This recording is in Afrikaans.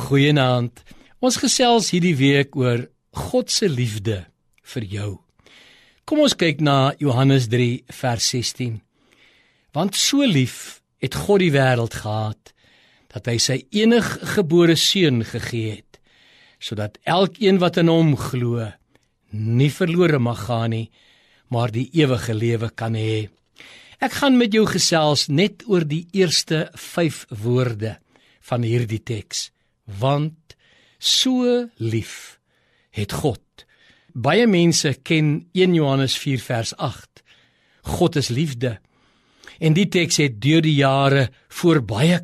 Goeienaand. Ons gesels hierdie week oor God se liefde vir jou. Kom ons kyk na Johannes 3 vers 16. Want so lief het God die wêreld gehad dat hy sy eniggebore seun gegee het sodat elkeen wat in hom glo nie verlore mag gaan nie maar die ewige lewe kan hê. Ek gaan met jou gesels net oor die eerste 5 woorde van hierdie teks want so lief het God. Baie mense ken 1 Johannes 4 vers 8. God is liefde. En die teks het deur die jare voor baie